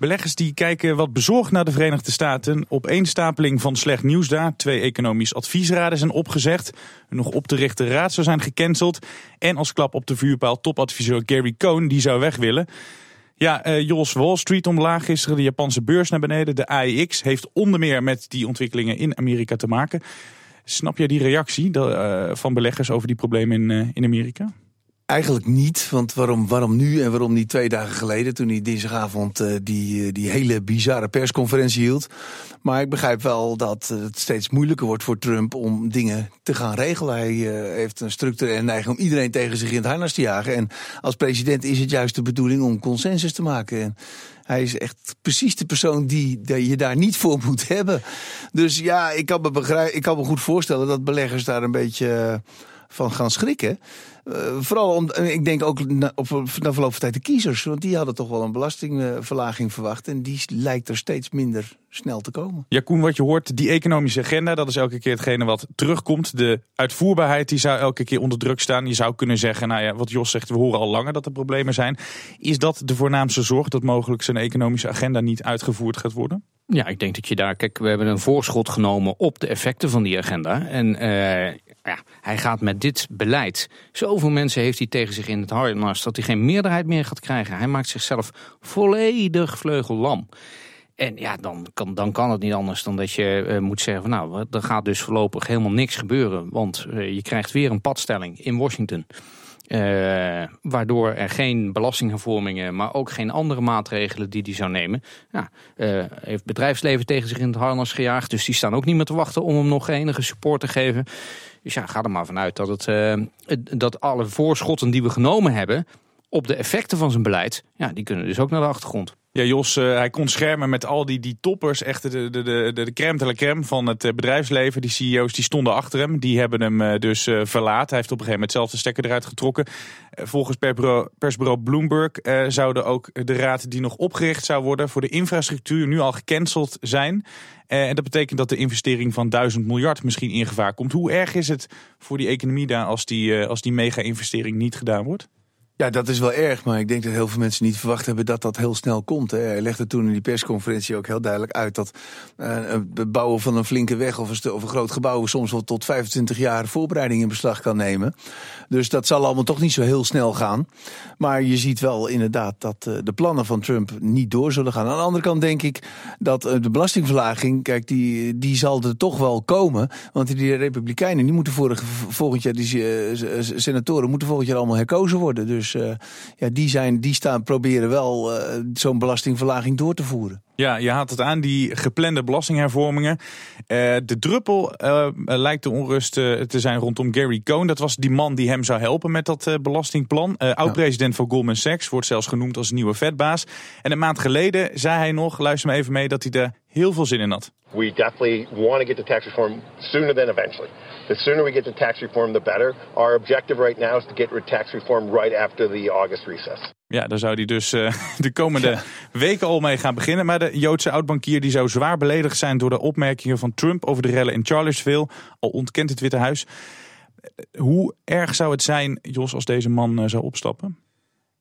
Beleggers die kijken wat bezorgd naar de Verenigde Staten. Opeenstapeling van slecht nieuws daar. Twee economisch adviesraden zijn opgezegd. Een nog op te richten raad zou zijn gecanceld. En als klap op de vuurpaal topadviseur Gary Cohn, die zou weg willen. Ja, uh, Jos, Wall Street omlaag, gisteren de Japanse beurs naar beneden. De AEX heeft onder meer met die ontwikkelingen in Amerika te maken. Snap jij die reactie uh, van beleggers over die problemen in, uh, in Amerika? Eigenlijk niet, want waarom, waarom nu en waarom niet twee dagen geleden... toen hij dinsdagavond uh, die, die hele bizarre persconferentie hield. Maar ik begrijp wel dat het steeds moeilijker wordt voor Trump om dingen te gaan regelen. Hij uh, heeft een structurele neiging om iedereen tegen zich in het harnas te jagen. En als president is het juist de bedoeling om consensus te maken. En hij is echt precies de persoon die, die je daar niet voor moet hebben. Dus ja, ik kan me, ik kan me goed voorstellen dat beleggers daar een beetje van gaan schrikken. Uh, vooral om, ik denk ook na, op, na verloop van tijd de kiezers. Want die hadden toch wel een belastingverlaging verwacht. En die lijkt er steeds minder snel te komen. Ja, Koen, wat je hoort, die economische agenda, dat is elke keer hetgene wat terugkomt. De uitvoerbaarheid, die zou elke keer onder druk staan. Je zou kunnen zeggen, nou ja, wat Jos zegt, we horen al langer dat er problemen zijn. Is dat de voornaamste zorg, dat mogelijk zijn economische agenda niet uitgevoerd gaat worden? Ja, ik denk dat je daar, kijk, we hebben een voorschot genomen op de effecten van die agenda. En ja, hij gaat met dit beleid. Zoveel mensen heeft hij tegen zich in het harnas dat hij geen meerderheid meer gaat krijgen. Hij maakt zichzelf volledig vleugellam. En ja, dan kan, dan kan het niet anders dan dat je uh, moet zeggen: van, Nou, er gaat dus voorlopig helemaal niks gebeuren. Want uh, je krijgt weer een padstelling in Washington. Uh, waardoor er geen belastinghervormingen, maar ook geen andere maatregelen die hij zou nemen. Ja, uh, heeft bedrijfsleven tegen zich in het harnas gejaagd. Dus die staan ook niet meer te wachten om hem nog enige support te geven. Dus ja, ga er maar vanuit dat, het, uh, dat alle voorschotten die we genomen hebben op de effecten van zijn beleid, ja, die kunnen dus ook naar de achtergrond. Ja, Jos, uh, hij kon schermen met al die, die toppers, echt de, de, de, de crème de la crème van het bedrijfsleven. Die CEO's die stonden achter hem, die hebben hem uh, dus verlaten. Hij heeft op een gegeven moment zelf de stekker eruit getrokken. volgens persbureau, persbureau Bloomberg zouden ook de raad die nog opgericht zou worden voor de infrastructuur nu al gecanceld zijn. en dat betekent dat de investering van 1000 miljard misschien in gevaar komt. Hoe erg is het voor die economie daar als die, als die mega-investering niet gedaan wordt? Ja, dat is wel erg, maar ik denk dat heel veel mensen niet verwacht hebben dat dat heel snel komt. Hè. Hij legde toen in die persconferentie ook heel duidelijk uit dat uh, het bouwen van een flinke weg of een, of een groot gebouw soms wel tot 25 jaar voorbereiding in beslag kan nemen. Dus dat zal allemaal toch niet zo heel snel gaan. Maar je ziet wel inderdaad dat uh, de plannen van Trump niet door zullen gaan. Aan de andere kant denk ik dat uh, de belastingverlaging, kijk, die, die zal er toch wel komen. Want die Republikeinen, die moeten vorig, volgend jaar, die senatoren moeten volgend jaar allemaal herkozen worden. Dus dus uh, ja, die, zijn, die staan, proberen wel uh, zo'n belastingverlaging door te voeren. Ja, je haalt het aan, die geplande belastinghervormingen. Uh, de druppel lijkt de onrust te zijn rondom Gary Cohn. Dat was die man die hem zou helpen met dat belastingplan. Oud-president van Goldman Sachs wordt zelfs genoemd als nieuwe vetbaas. En een maand geleden zei hij nog, luister me even mee, dat hij er heel veel zin in had. We definitely want to get to tax reform sooner than eventually. The sooner we get to tax reform, the better. Our objective right now is to get tax reform right after the August recess. Ja, daar zou hij dus uh, de komende weken al mee gaan beginnen. Maar de Joodse oudbankier die zou zwaar beledigd zijn door de opmerkingen van Trump over de rellen in Charlottesville. Al ontkent het Witte Huis. Hoe erg zou het zijn, Jos, als deze man uh, zou opstappen?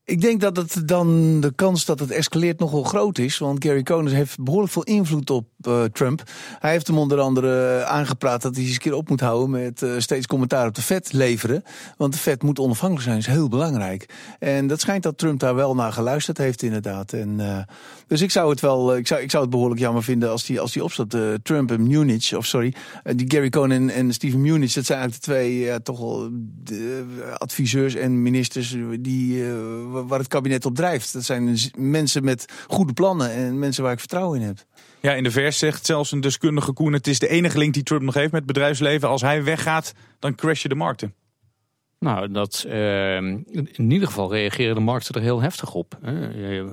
Ik denk dat het dan de kans dat het escaleert nogal groot is. Want Gary Cohn heeft behoorlijk veel invloed op uh, Trump. Hij heeft hem onder andere aangepraat dat hij eens een keer op moet houden met uh, steeds commentaar op de vet leveren. Want de vet moet onafhankelijk zijn, is heel belangrijk. En dat schijnt dat Trump daar wel naar geluisterd heeft, inderdaad. En, uh, dus ik zou het wel, ik zou, ik zou het behoorlijk jammer vinden als die, als die opstaat. Trump en Munich, of sorry, die Gary Cohn en, en Steven Munich, dat zijn eigenlijk de twee toch wel adviseurs en ministers die waar het kabinet op drijft. Dat zijn mensen met goede plannen en mensen waar ik vertrouwen in heb. Ja, in de vers zegt zelfs een deskundige Koen... het is de enige link die Trump nog heeft met het bedrijfsleven. Als hij weggaat, dan crashen de markten. Nou, dat, uh, in ieder geval reageren de markten er heel heftig op.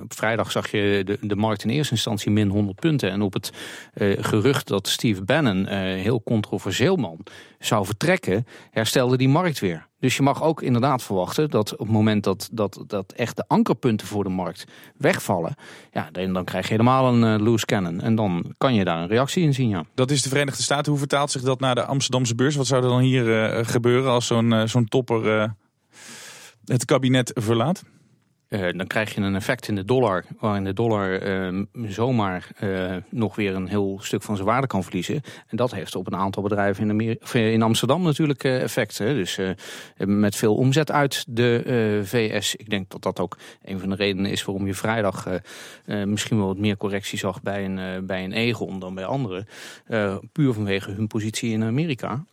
Op vrijdag zag je de, de markt in eerste instantie min 100 punten. En op het uh, gerucht dat Steve Bannon, uh, heel controversieel man, zou vertrekken, herstelde die markt weer. Dus je mag ook inderdaad verwachten dat op het moment dat, dat, dat echt de ankerpunten voor de markt wegvallen, ja, dan, krijg je helemaal een uh, loose cannon. En dan kan je daar een reactie in zien, ja. Dat is de Verenigde Staten. Hoe vertaalt zich dat naar de Amsterdamse beurs? Wat zou er dan hier uh, gebeuren als zo'n uh, zo'n topper het kabinet verlaat? Uh, dan krijg je een effect in de dollar, waarin de dollar uh, zomaar uh, nog weer een heel stuk van zijn waarde kan verliezen. En dat heeft op een aantal bedrijven in, Amer in Amsterdam natuurlijk effect. Hè. Dus met veel omzet uit de VS. Ik denk dat dat ook een van de redenen is waarom je vrijdag misschien wel wat meer correctie zag bij een, bij een Egon dan bij anderen. puur vanwege hun positie in Amerika.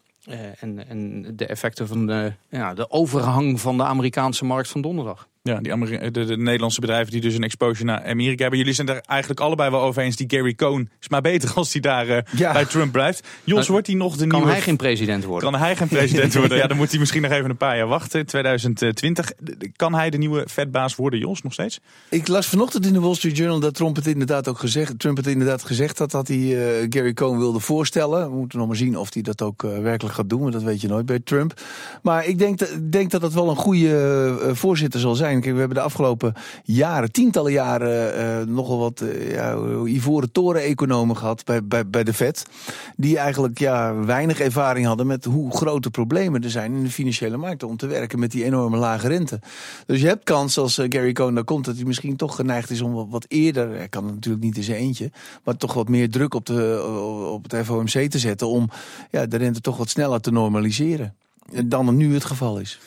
en, en de effecten van de, ja, de overhang van de Amerikaanse markt van donderdag. Ja, die de, de, Nederlandse bedrijven die dus een exposure naar Amerika hebben. Jullie zijn er eigenlijk allebei wel over eens. Die Gary Cohn is maar beter als hij daar uh, bij Trump blijft. Jos, wordt hij nog de kan nieuwe... Kan hij geen president worden? Kan hij geen president worden? Ja, dan moet hij misschien nog even een paar jaar wachten. 2020. Kan hij de nieuwe vetbaas worden, Jos, nog steeds? Ik las vanochtend in de Wall Street Journal dat Trump het inderdaad ook gezegd, Trump het inderdaad gezegd had dat hij uh, Gary Cohn wilde voorstellen. We moeten nog maar zien of hij dat ook uh, werkelijk gaat doen, want dat weet je nooit bij Trump. Maar ik denk, denk dat dat wel een goede voorzitter zal zijn. Kijk, we hebben de afgelopen jaren, tientallen jaren, uh, nogal wat uh, ja, ivoren toren-economen gehad bij, bij, bij de Fed. Die eigenlijk ja, weinig ervaring hadden met hoe grote problemen er zijn in de financiële markten om te werken met die enorme lage rente. Dus je hebt kans als Gary Cohn daar komt dat hij misschien toch geneigd is om wat, wat eerder, hij kan natuurlijk niet in zijn eentje, maar toch wat meer druk op, de, op het FOMC te zetten om ja, de rente toch wat sneller te normaliseren dan nu het geval is.